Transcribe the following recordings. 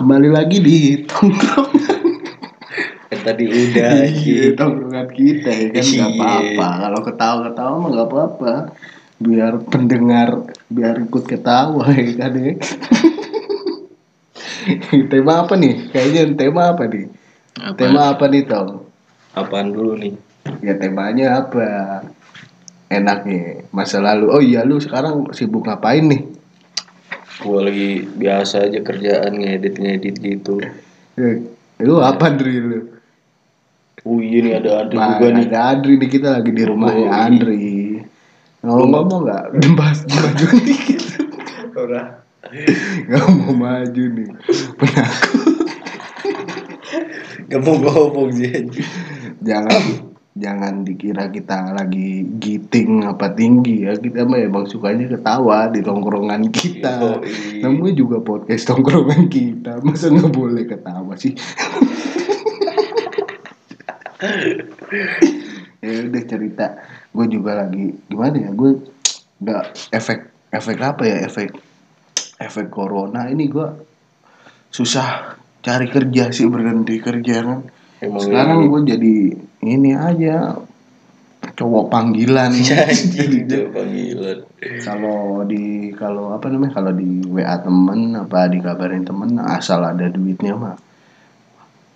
kembali lagi di tongkrongan. Kan tadi udah iya tongkrongan kita ya kan? Nggak Iya. apa-apa. Kalau ketawa-ketawa mah nggak apa-apa. Biar pendengar biar ikut ketawa ya kan ya? Tema apa nih? Kayaknya tema apa nih? Apa? tema apa nih tong Apaan dulu nih? ya temanya apa? Enaknya masa lalu. Oh iya lu sekarang sibuk ngapain nih Gue lagi biasa aja kerjaan ngedit-ngedit gitu. Eh, lu apa Andri lu Oh iya nih ada Andri juga nih. ada Andri nih kita lagi di rumahnya Oh. Andri ngomong-ngomong nggak bahas maju dikit Ora. nggak mau maju nih penakut Gak mau ngomong sih jangan jangan dikira kita lagi giting apa tinggi ya. Kita mah emang sukanya ketawa di tongkrongan kita. Namanya juga podcast tongkrongan kita. Masa nggak boleh ketawa sih? Ya udah cerita. Gue juga lagi gimana ya? Gue nggak efek efek apa ya? Efek efek corona ini gue susah cari kerja sih berhenti kerja kan Emang sekarang gue jadi ini aja cowok panggilan Anjing itu panggilan. kalau di kalau apa namanya kalau di WA temen apa dikabarin temen asal ada duitnya mah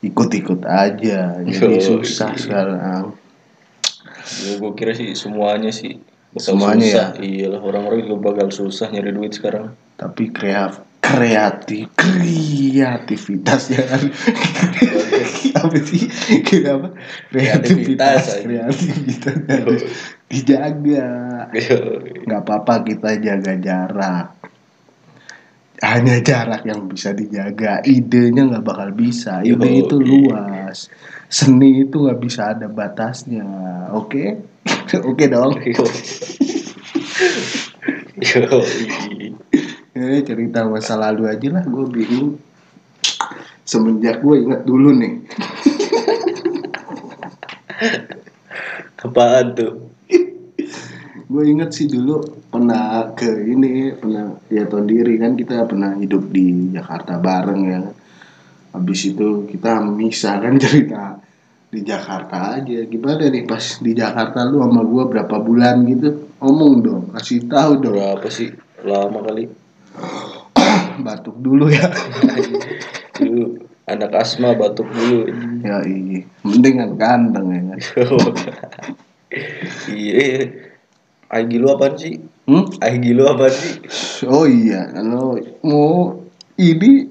ikut-ikut aja jadi Yo, susah iya. sekarang Ya, gue kira sih semuanya sih bakal Semuanya susah. Iyalah orang-orang juga bakal susah nyari duit sekarang. tapi kreatif kreatif kreativitas ya kan apa sih? Kayak apa? Kreativitas Kreativitas harus dijaga. Nggak apa-apa kita jaga jarak. Hanya jarak yang bisa dijaga. Idenya nggak bakal bisa. Ide Yo, itu luas. Seni itu nggak bisa ada batasnya. Oke? Oke dong. Yo, Eh, cerita masa lalu aja lah. Gue bingung semenjak gue ingat dulu nih apaan tuh? gue inget sih dulu pernah ke ini pernah ya tau diri kan kita pernah hidup di Jakarta bareng ya habis itu kita misah kan cerita di Jakarta aja gimana nih pas di Jakarta lu sama gue berapa bulan gitu ngomong dong kasih tahu dong Berapa sih? Lama kali. batuk dulu ya Dulu anak asma batuk dulu. ya iya mendingan ganteng ya kan iya. Aigi lu apaan sih? hmm? Aigi lu apaan sih? Oh iya, kalau mau ini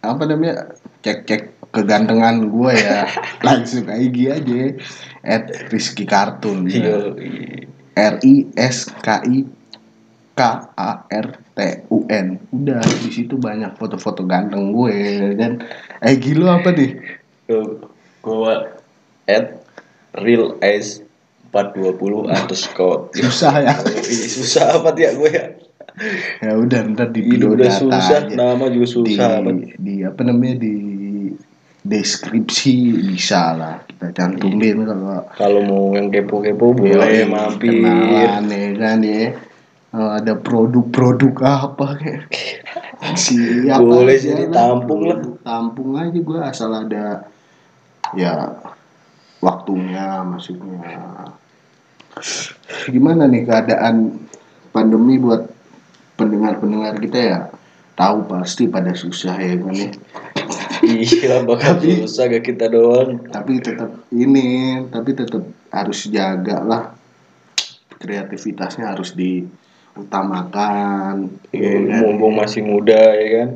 apa namanya cek-cek kegantengan gue ya langsung IG aja at Rizky Kartun Yo, R I S K I K A R T U N. Udah di situ banyak foto-foto ganteng gue dan IG lu apa nih? Gua at real ice 420 underscore. Susah ya. Ih, susah amat ya gue ya? Ya udah ntar di video udah data susah aja. nama juga di, susah amat di apa namanya di deskripsi bisa lah kita cantumin kalau kalau mau yang kepo-kepo boleh mampir. kenalan ya kan ya Kalau ada produk-produk apa kayak? Siap Boleh aja sih, lah. ditampung lah. tampung aja gue asal ada ya waktunya maksudnya. Gimana nih keadaan pandemi buat pendengar-pendengar kita ya? Tahu pasti pada susah ya kan ya. Iya bakal Tapi- susah gak kita doang. Tapi tetap ini tapi tetap harus jaga lah. Kreativitasnya harus diutamakan ya kan? mumpung masih muda ya kan?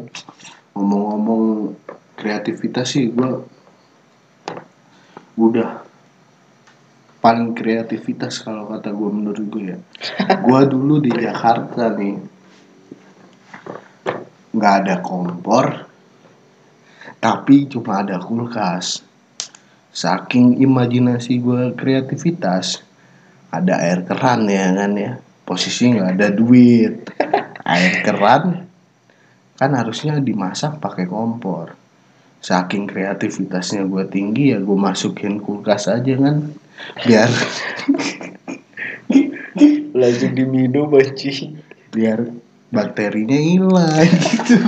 Ngomong-ngomong kreativitas sih gue udah paling kreativitas kalau kata gue menurut gue ya. Gue dulu di Jakarta nih nggak ada kompor tapi cuma ada kulkas. Saking imajinasi gue kreativitas ada air keran ya kan ya posisi nggak ada duit. Air keran kan harusnya dimasak pakai kompor. Saking kreativitasnya gue tinggi ya gue masukin kulkas aja kan biar langsung diminum anjing. biar bakterinya hilang gitu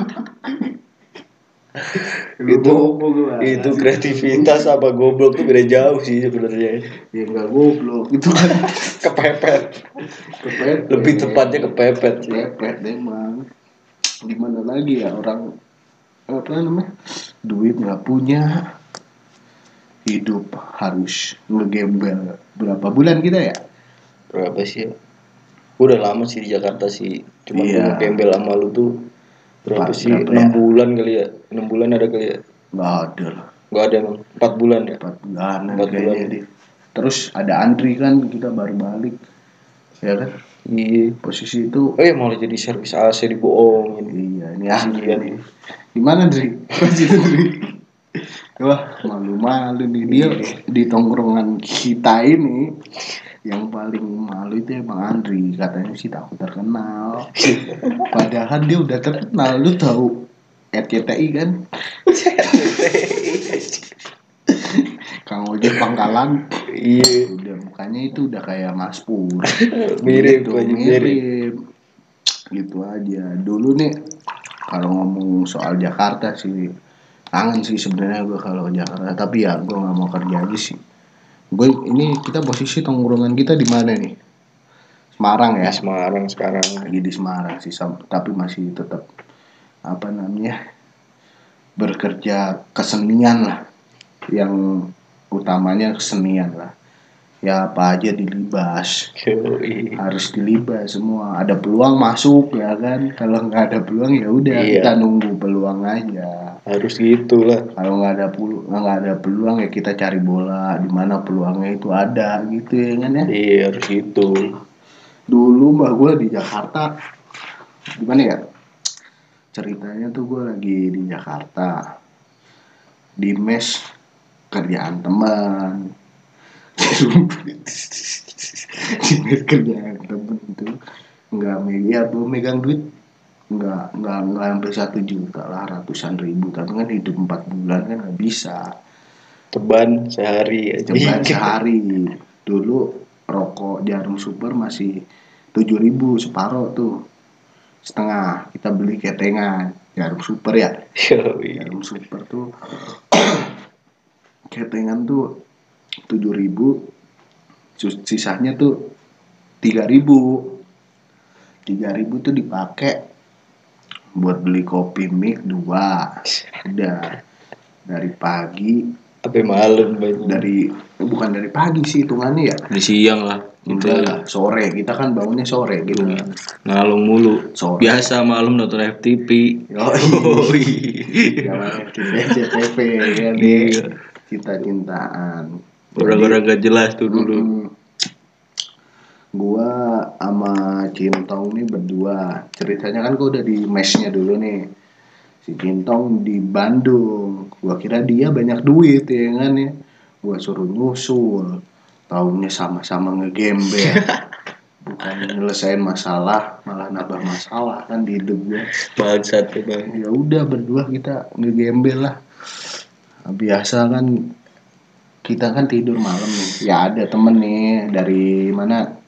itu itu kreativitas apa goblok tuh beda jauh sih sebenarnya. Ya nggak goblok itu kan. Kepepet. Kepepet. Lebih tepatnya kepepet sih. Kepepet emang. Gimana lagi ya orang apa namanya duit nggak punya hidup harus ngegembel. Berapa bulan kita ya? Berapa sih? Ya udah lama sih di Jakarta sih. Cuma Iya. gua gembel sama lu tuh berapa sih? berapa? enam ya? bulan kali ya. Enam bulan ada kali ya. Nggak ada lah. Nggak ada emang. Empat bulan ya? Empat bulanan Empat kayaknya bulan. deh terus ada antri kan kita baru balik. Ya kan? Iya. Posisi itu oh ya malah jadi servis AC dibohongin. Iya ini antri Kasihan. nih gimana Dri Dri wah malu-malu nih. Dia di tongkrongan kita ini yang paling malu itu emang Andri katanya sih takut terkenal. Padahal dia udah terkenal lu tahu RCTI kan? Kang Ojek Pangkalan. Iya. Udah mukanya itu udah kayak Mas Pur. Mirip, Gitu, aja, mirip. gitu aja. Dulu nih kalau ngomong soal Jakarta sih kangen sih sebenarnya gue kalau ke Jakarta. Tapi ya gue nggak mau kerja aja sih gue ini kita posisi tongkrongan kita di mana nih? Semarang ya? Di Semarang sekarang. Lagi di Semarang sih tapi masih tetap apa namanya bekerja kesenian lah. Yang utamanya kesenian lah. Ya apa aja dilibas. Yoi. harus dilibas semua. Ada peluang masuk ya kan? Kalau nggak ada peluang ya udah Iya. kita nunggu peluang aja harus gitu lah. Kalau nggak ada peluang nggak ada peluang ya kita cari bola di mana peluangnya itu ada gitu ya kan ya? Iya harus gitu. Dulu mbak gue di Jakarta gimana ya? Ceritanya tuh gue lagi di Jakarta. Di mes kerjaan teman. Di mes kerjaan teman tuh. Nggak ya gue megang duit nggak nggak nggak sampai satu juta lah ratusan ribu. Tapi kan hidup empat bulan kan nggak bisa. Ceban sehari Coba sehari. Dulu rokok jarum super masih tujuh ribu separuh tuh. Setengah kita beli ketengan jarum super ya. Jarum super tuh ketengan tuh tujuh ribu. Sisanya tuh tiga ribu. Tiga ribu tuh dipakai buat beli kopi mik dua. Udah. Dari pagi. Sampai malam dari bukan dari pagi sih hitungannya ya. Di siang lah gitu lah, sore. Kita kan bangunnya sore gitu. Ngalung mulu. Sore. biasa malam nonton FTP. Yoi. Zaman CTP ya Iya. deh cinta-cintaan orang-orang gak jelas tuh dulu. Mm-mm. Gua sama Cintong nih berdua. Ceritanya kan gua udah di mesnya dulu nih. Si Cintong di Bandung. Gua kira dia banyak duit ya kan ya. Gua suruh nyusul. Taunya sama-sama ngegembel. Bukan nyelesain masalah malah nambah masalah kan di hidup gua. Bangsat bang. Ya udah berdua kita ngegembel lah. Biasa kan kita kan tidur malam nih. Ya ada temen nih dari mana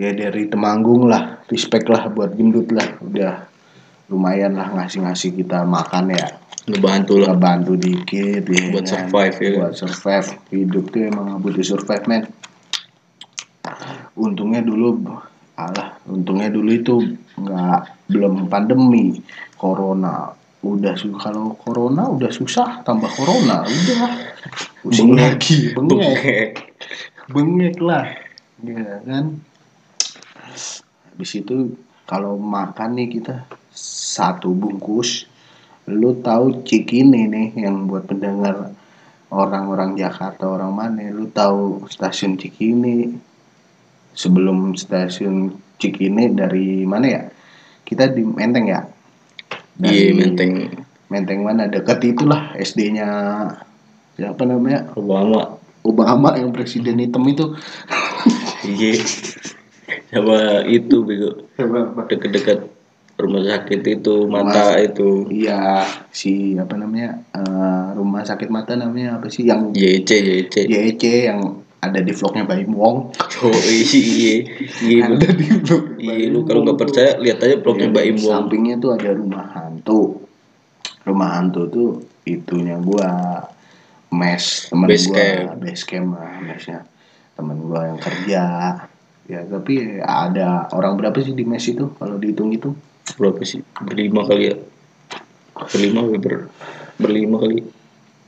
ya dari Temanggung lah respect lah buat gendut lah. Udah lumayan lah ngasih-ngasih kita makan ya. Ngebantu lah. Bantu dikit ya Buat kan. survive, ya kan? buat survive. Hidup tuh emang butuh survive men. Untungnya dulu alah untungnya dulu itu nggak belum pandemi corona. Udah kalau corona udah susah tambah corona udah. Pusing lagi Bengek. bengek. Lah. Ya kan habis itu kalau makan nih kita satu bungkus lu tahu cikini nih yang buat pendengar orang-orang Jakarta orang mana? Lu tahu stasiun Cikini? Sebelum stasiun Cikini dari mana ya? Kita di Menteng ya? Iya menteng. Menteng mana? Dekat itulah SD-nya siapa namanya? Obama. Obama yang presiden hitam itu. Iya sama itu bego. Deket-deket rumah sakit itu mata itu. Iya, si apa namanya eh, rumah sakit mata namanya apa sih yang YC YC YC yang ada di vlognya Baim Wong. oh iya iya. Lu Ada di vlog. iya lu kalau nggak percaya lihat aja blognya Mbak Di Im Wong. Sampingnya tuh ada rumah hantu. rumah hantu tuh itunya gua mes temen Base gua camp. base camp lah mesnya. Temen gua yang kerja ya tapi ada orang berapa sih di mes itu kalau dihitung itu? Berapa sih? Berlima kali ya? Berlima ber berlima kali?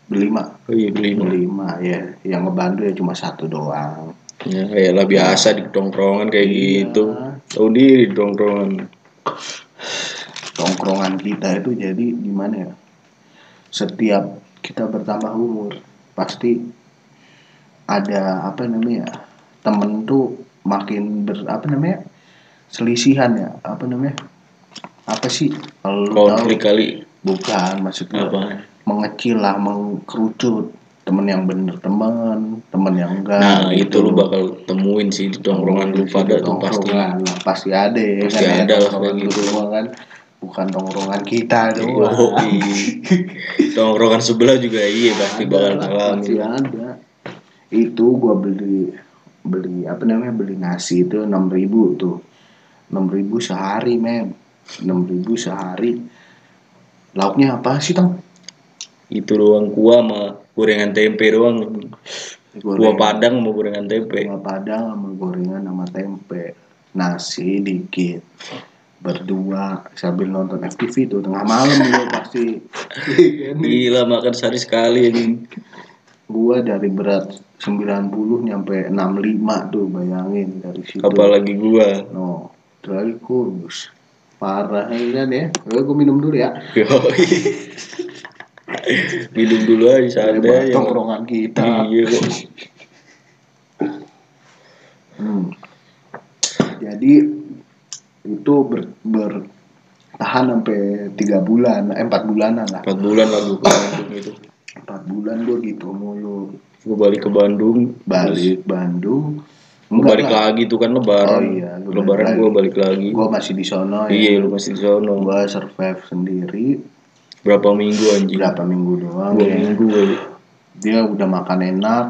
Berlima? Oh iya berlima. Berlima ya. Yang ngebantu ya cuma satu doang. Ya lah biasa di tongkrongan kayak Iya. gitu. Tahu diri di tongkrongan. Tongkrongan kita itu jadi gimana ya? Setiap kita bertambah umur pasti ada apa namanya temen tuh makin ber apa namanya selisihan ya apa namanya apa sih kalau tahu? kali bukan maksudnya apa? mengecil lah mengkerucut. Temen yang bener temen temen yang enggak. Nah itu gitu. lu bakal temuin sih di tongkrongan lu pada tuh pasti. lah, pasti ada ya Pasti kan, ada lah tongkrongan kayak gitu. kan bukan tongkrongan kita doang. Yoi. tongkrongan sebelah juga iya pasti Ada bakal lah, ngalamin pasti ada. Itu gua beli beli apa namanya beli nasi itu enam ribu tuh. enam ribu sehari mem enam ribu sehari. Lauknya apa sih tong? Itu doang kuah sama gorengan tempe doang. Kuah padang sama gorengan tempe. Kuah padang sama gorengan sama tempe. Nasi dikit. Berdua sambil nonton FTV tuh tengah malam gua pasti. Gila makan sehari sekali anjing gua dari berat 90 nyampe 65 tuh bayangin dari situ. Apalagi gua. No terlalu kurus parah ya kan ya. Oke, gua minum dulu ya. Minum dulu aja santai aja. tongkrongan kita. Iya kok Hmm. Jadi itu ber, bertahan sampai tiga bulan, eh, empat bulanan lah. empat bulan lah Bandung itu Empat bulan gue gitu mulu gua balik ke Bandung balik Bandung. gua balik lagi tuh kan lebaran Oh iya, lu lebaran lagi. balik lagi Gue masih di sono ya. iya lu masih di sono Gue survive sendiri berapa minggu anjing berapa minggu doang dua ya. minggu kali Dia udah makan enak.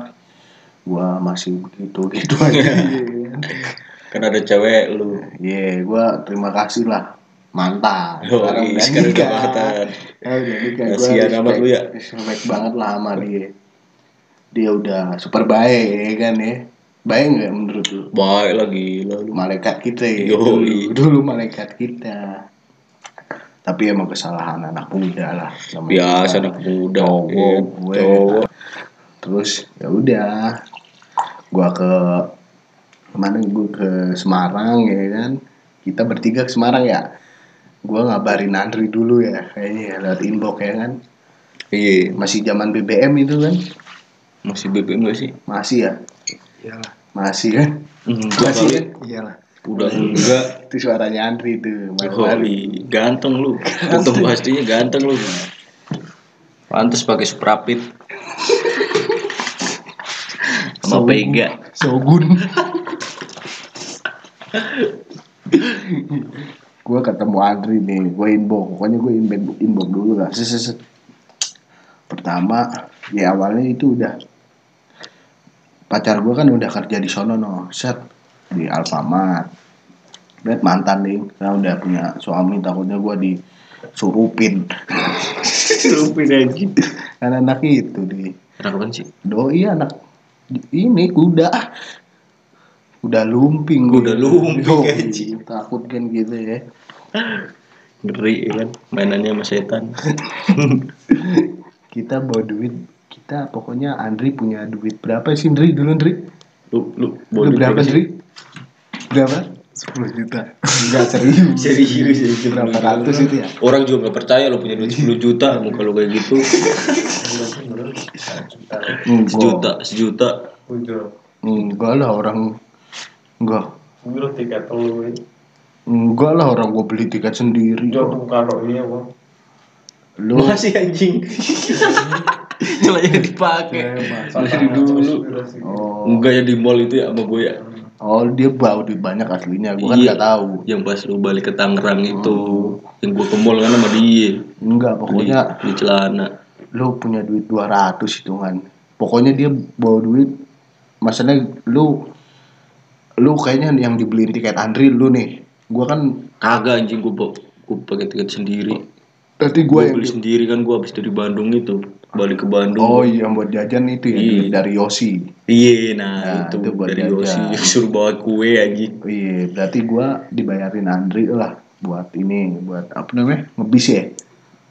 Gue masih begitu gitu aja. kan ada cewek lu Iya, gue terima kasih lah mantan. Oh, sekarang udah mantan. Ya, udah nikah. Kasihan respect- amat lu ya. Respect banget lah sama dia. Dia udah super baik ya kan ya. Baik nggak menurut lu? baik lagi lalu Malaikat kita ya. Dulu, dulu malaikat kita. Tapi emang kesalahan anak muda lah. Biasa anak muda Cowok, iya, gue. cowok Terus ya udah, gua ke ke mana gue ke Semarang ya kan. Kita bertiga ke Semarang ya. Gua ngabarin Andri dulu ya, kayaknya ya, lewat inbox ya kan. iya Masih zaman BBM itu kan? masih BBM gak sih Masih ya? Iyalah. Masih kan? enggak Masih kali kan? Iyalah. udah enggak Itu suaranya Andri tuh. Iya. ganteng lu ketemu pastinya ganteng lu pantas pakai sprapit sama pega Shogun. gue ketemu Andri nih, gue inbox, pokoknya gue inbox, inbox dulu lah. Set, set, set. Pertama, ya awalnya itu udah pacar gue kan udah kerja di sono no, set di Alfamart. Lihat mantan nih, saya udah punya suami, takutnya gue disurupin. Rupin aja kan anak itu di anak apa sih doi anak ini kuda kuda lumping Kuda lumping, anjing. takut kan gitu ya. Ngeri ya kan? Mainannya sama setan. Kita bawa duit. Kita pokoknya Andri punya duit berapa sih Andri dulu Andri lu lu lu berapa sih? Andri berapa? 10 juta. enggak serius. Serius ya berapa ratus itu ya? Orang juga nggak percaya lo punya duit 10 juta muka lu kayak gitu. Sejuta sejuta. Udah. enggak lah orang enggak. Gue tiket lu. enggak lah orang gue beli tiket sendiri. Jauh kalau iya, Bang. lu masih anjing. Celahnya dipakai. dari dulu. Oh. Enggak ya di mall itu ya sama gue ya? Oh dia bawa duit banyak aslinya. Gue kan Iya. nggak tahu. yang pas lu balik ke Tangerang itu yang gue ke mall kan sama dia. Enggak di, pokoknya di celana. lu punya duit 200 hitungan. Pokoknya dia bawa duit maksudnya lu lu kayaknya yang dibeliin tiket Andri lu nih gua kan kagak anjing gue gue pakai tiket sendiri Berarti gue Gue yang beli sendiri kan gue habis dari Bandung itu balik ke Bandung. Oh iya buat jajan itu ya Iya. dari Yosi. Iya, nah, Nah, itu, itu buat dari jajan. Yosi suruh bawa kue aja. Iya, berarti gue dibayarin Andri lah buat ini, buat apa namanya ngebis ya.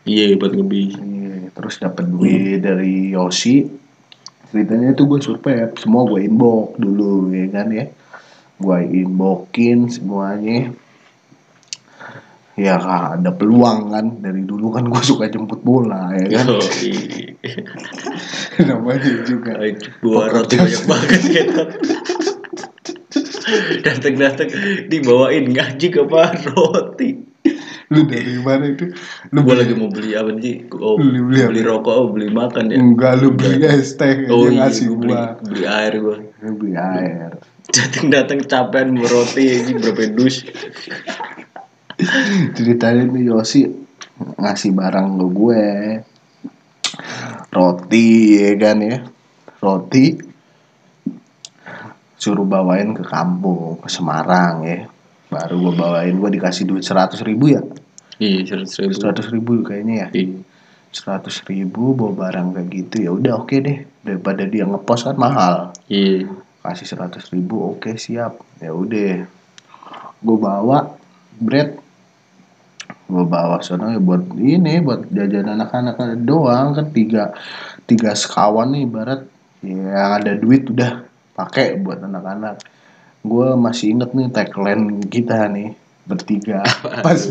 Iya, buat ngebis. Iya, terus dapat duit dari Yosi. Ceritanya itu gue survei semua gue inbox dulu ya kan ya. Gue inboxin semuanya. Ya kak, ada peluang kan dari dulu kan gue suka jemput bola ya kan. Oh. Namanya juga. Bawa roti banyak banget gitu. Datang-datang dibawain ngaji ke roti. Lu dari mana itu? Lu Gue lagi mau beli apa sih? Oh, Beli- beli, beli rokok, oh, beli makan ya. Enggak lu beli es teh Oh iya, ngasih gue beli, gua. beli air. Lu beli air. Datang-datang capean mau roti ini berapa dus? ceritanya nih Yosi ngasih barang ke gue roti ya kan ya roti suruh bawain ke kampung ke Semarang ya baru gue bawain gue dikasih duit seratus ribu ya Iya, seratus ribu. seratus ribu kayaknya ya Iya. seratus ribu bawa barang kayak gitu ya udah oke deh daripada dia ngepost kan mahal Iya. Kasih seratus ribu oke siap. Ya udah. Gue bawa bread gue bawa sono ya buat ini buat jajan anak-anak doang kan tiga tiga sekawan nih ibarat. Ya ada duit udah pakai buat anak-anak. Gue masih inget nih tagline kita nih bertiga. Pas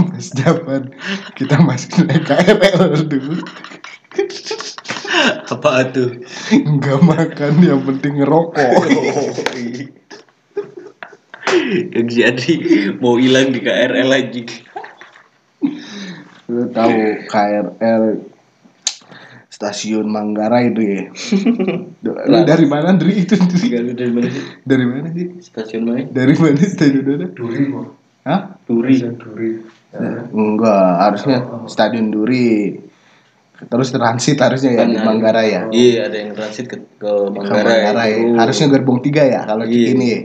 pas zaman kita masih naik KRL dulu Apa tuh? nggak makan yang penting ngerokok jadi mau hilang di KRL lagi. lu tahu KRL stasiun Manggarai itu ya lu dari mana Dri itu lu dari mana sih? dari mana sih Stasiun mana? dari mana stasiun mana Duri kok. Hah? Turi. Duri. enggak harusnya stadion Duri terus transit harusnya ya di Kan Manggarai ya Iya, ada yang transit ke, ke ke Manggarai. Manggarai Oh. harusnya gerbong tiga ya kalau Iya. ini ya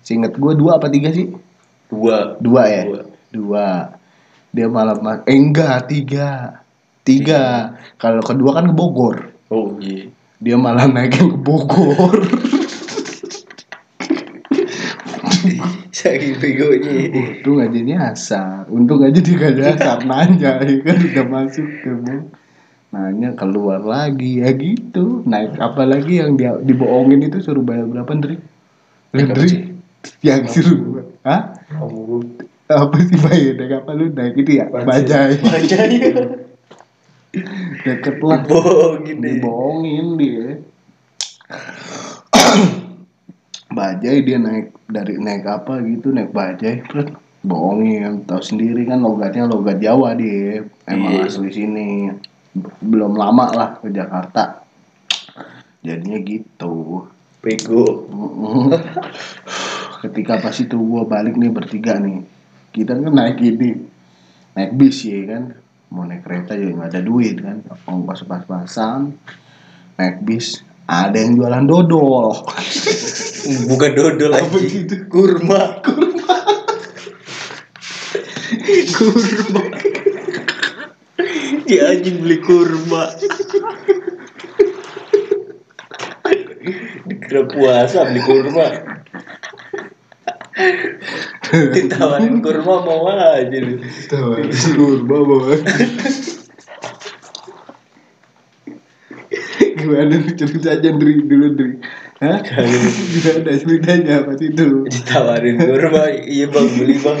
Seinget gue dua apa tiga sih dua. dua ya Dua. dua dia malah ma- eh enggak tiga tiga kalau kedua kan ke Bogor Oh iya. dia malah naikin ke Bogor Saking begonya. untung aja nyasar untung aja dia gak nyasar nanya ya kan udah masuk ke Bogor. Nanya keluar lagi ya gitu. Naik apalagi yang dia dibohongin itu suruh bayar berapa Ndri? Apa Ndri? yang suruh Hah? Kamu apa sih bayar? Naik apa lu? Naik itu ya? Bajai. bajai Aja deket lah. Bohongin deh. dibohongin dia. Bajai dia naik dari naik apa gitu? Naik bajai terus bohongin tahu sendiri kan logatnya logat Jawa dia. Emang Iya. asli sini belum lama lah ke Jakarta jadinya gitu Bego. Mm-mm. ketika pas itu gua balik nih bertiga nih kita kan naik ini naik bis ya kan mau naik kereta juga nggak ada duit kan ongkos pas-pasan naik bis ada yang jualan dodol Bukan dodol Apa gitu? Kurma. Kurma. kurma. Si anjing beli kurma. Dikira puasa beli kurma. Ditawarin kurma mau aja lu. kurma banget gimana nih cerita aja Dri dulu Dri Hah? Gimana ceritanya pas itu Ditawarin kurma, iya bang beli bang.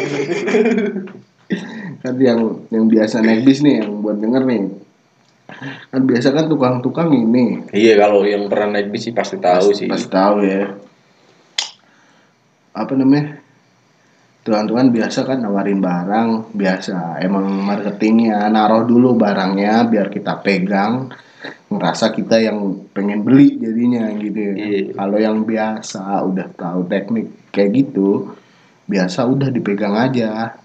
Kan yang yang biasa naik bis nih yang buat denger nih. Kan biasa kan tukang-tukang ini. Iya kalau yang pernah naik bis sih pasti tahu sih. pasti tahu ya. Apa namanya? Tuan-tuan biasa kan nawarin barang biasa. Emang marketingnya naruh dulu barangnya biar kita pegang. Ngerasa kita yang pengen beli jadinya gitu ya. Iya. kalau yang biasa udah tahu teknik kayak gitu biasa udah dipegang aja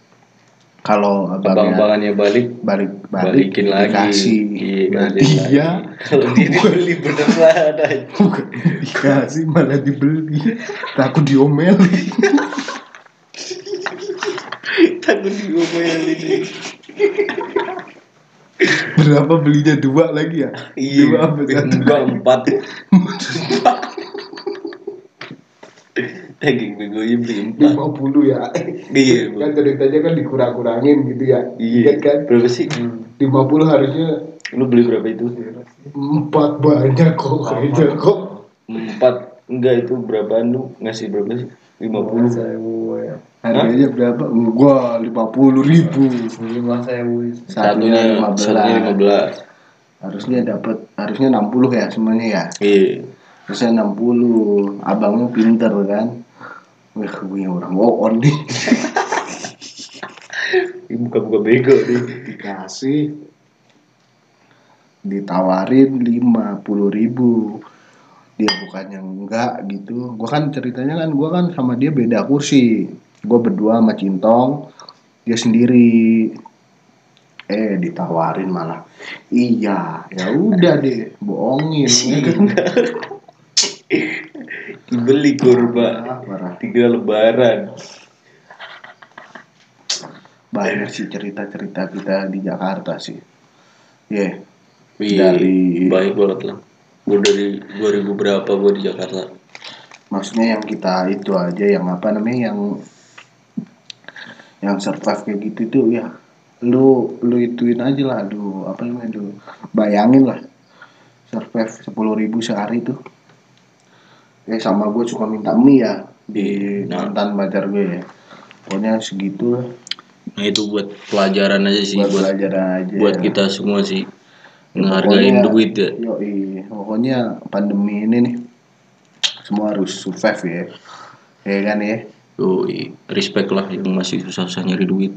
kalau abangnya Abang-abangannya balik balik balik balikin lagi. dikasih Iya, nah lagi. dia Kalau dia dibeli beneran bukan dikasih malah dibeli takut diomelin Takut diomelin. berapa belinya dua lagi ya Iya, dua apa enggak empat. Daging begonya beli empat. lima puluh ya Iya, kan ceritanya kan dikurang-kurangin gitu ya Iya, Ingat kan Berapa sih? lima puluh harusnya Lu beli berapa itu? empat banyak kok kayaknya kok Empat. Enggak itu berapaan lu ngasih berapa sih? Lima puluh. ya. harganya berapa gua lima puluh ribu Lima sewu. Satunya lima satunya lima belas belas. harusnya dapat harusnya 60 ya semuanya ya Iya. harusnya 60 abangnya pinter kan Wih, gue orang on nih. Ini buka-buka bego nih. dikasih ditawarin 50 ribu. Dia bukannya enggak gitu. Gua kan ceritanya kan gua kan sama dia beda kursi. Gua berdua sama Cintong dia sendiri. Eh ditawarin malah. Iya ya udah deh bohongin ya kan Dibeli kurba. Parah. Tiga lebaran. banyak sih cerita-cerita kita di Jakarta sih ya Iya, Dari- baik banget lah. Gue dari 2000 berapa gue di Jakarta. maksudnya yang kita itu aja yang apa namanya yang yang survive kayak gitu tuh ya lu lu ituin aja lah aduh apa namanya tuh bayangin lah survive sepuluh ribu sehari tuh eh sama gue suka minta mie ya di Nah. mantan pacar gue ya pokoknya segitu lah Nah itu buat pelajaran aja sih buat buat belajar aja buat kita semua sih Ya, ngehargain pokoknya- duit ya. Yoi, pokoknya pandemi ini nih semua harus survive ya. Ya kan ya. Yoi, respect lah yang masih susah-susah nyari duit.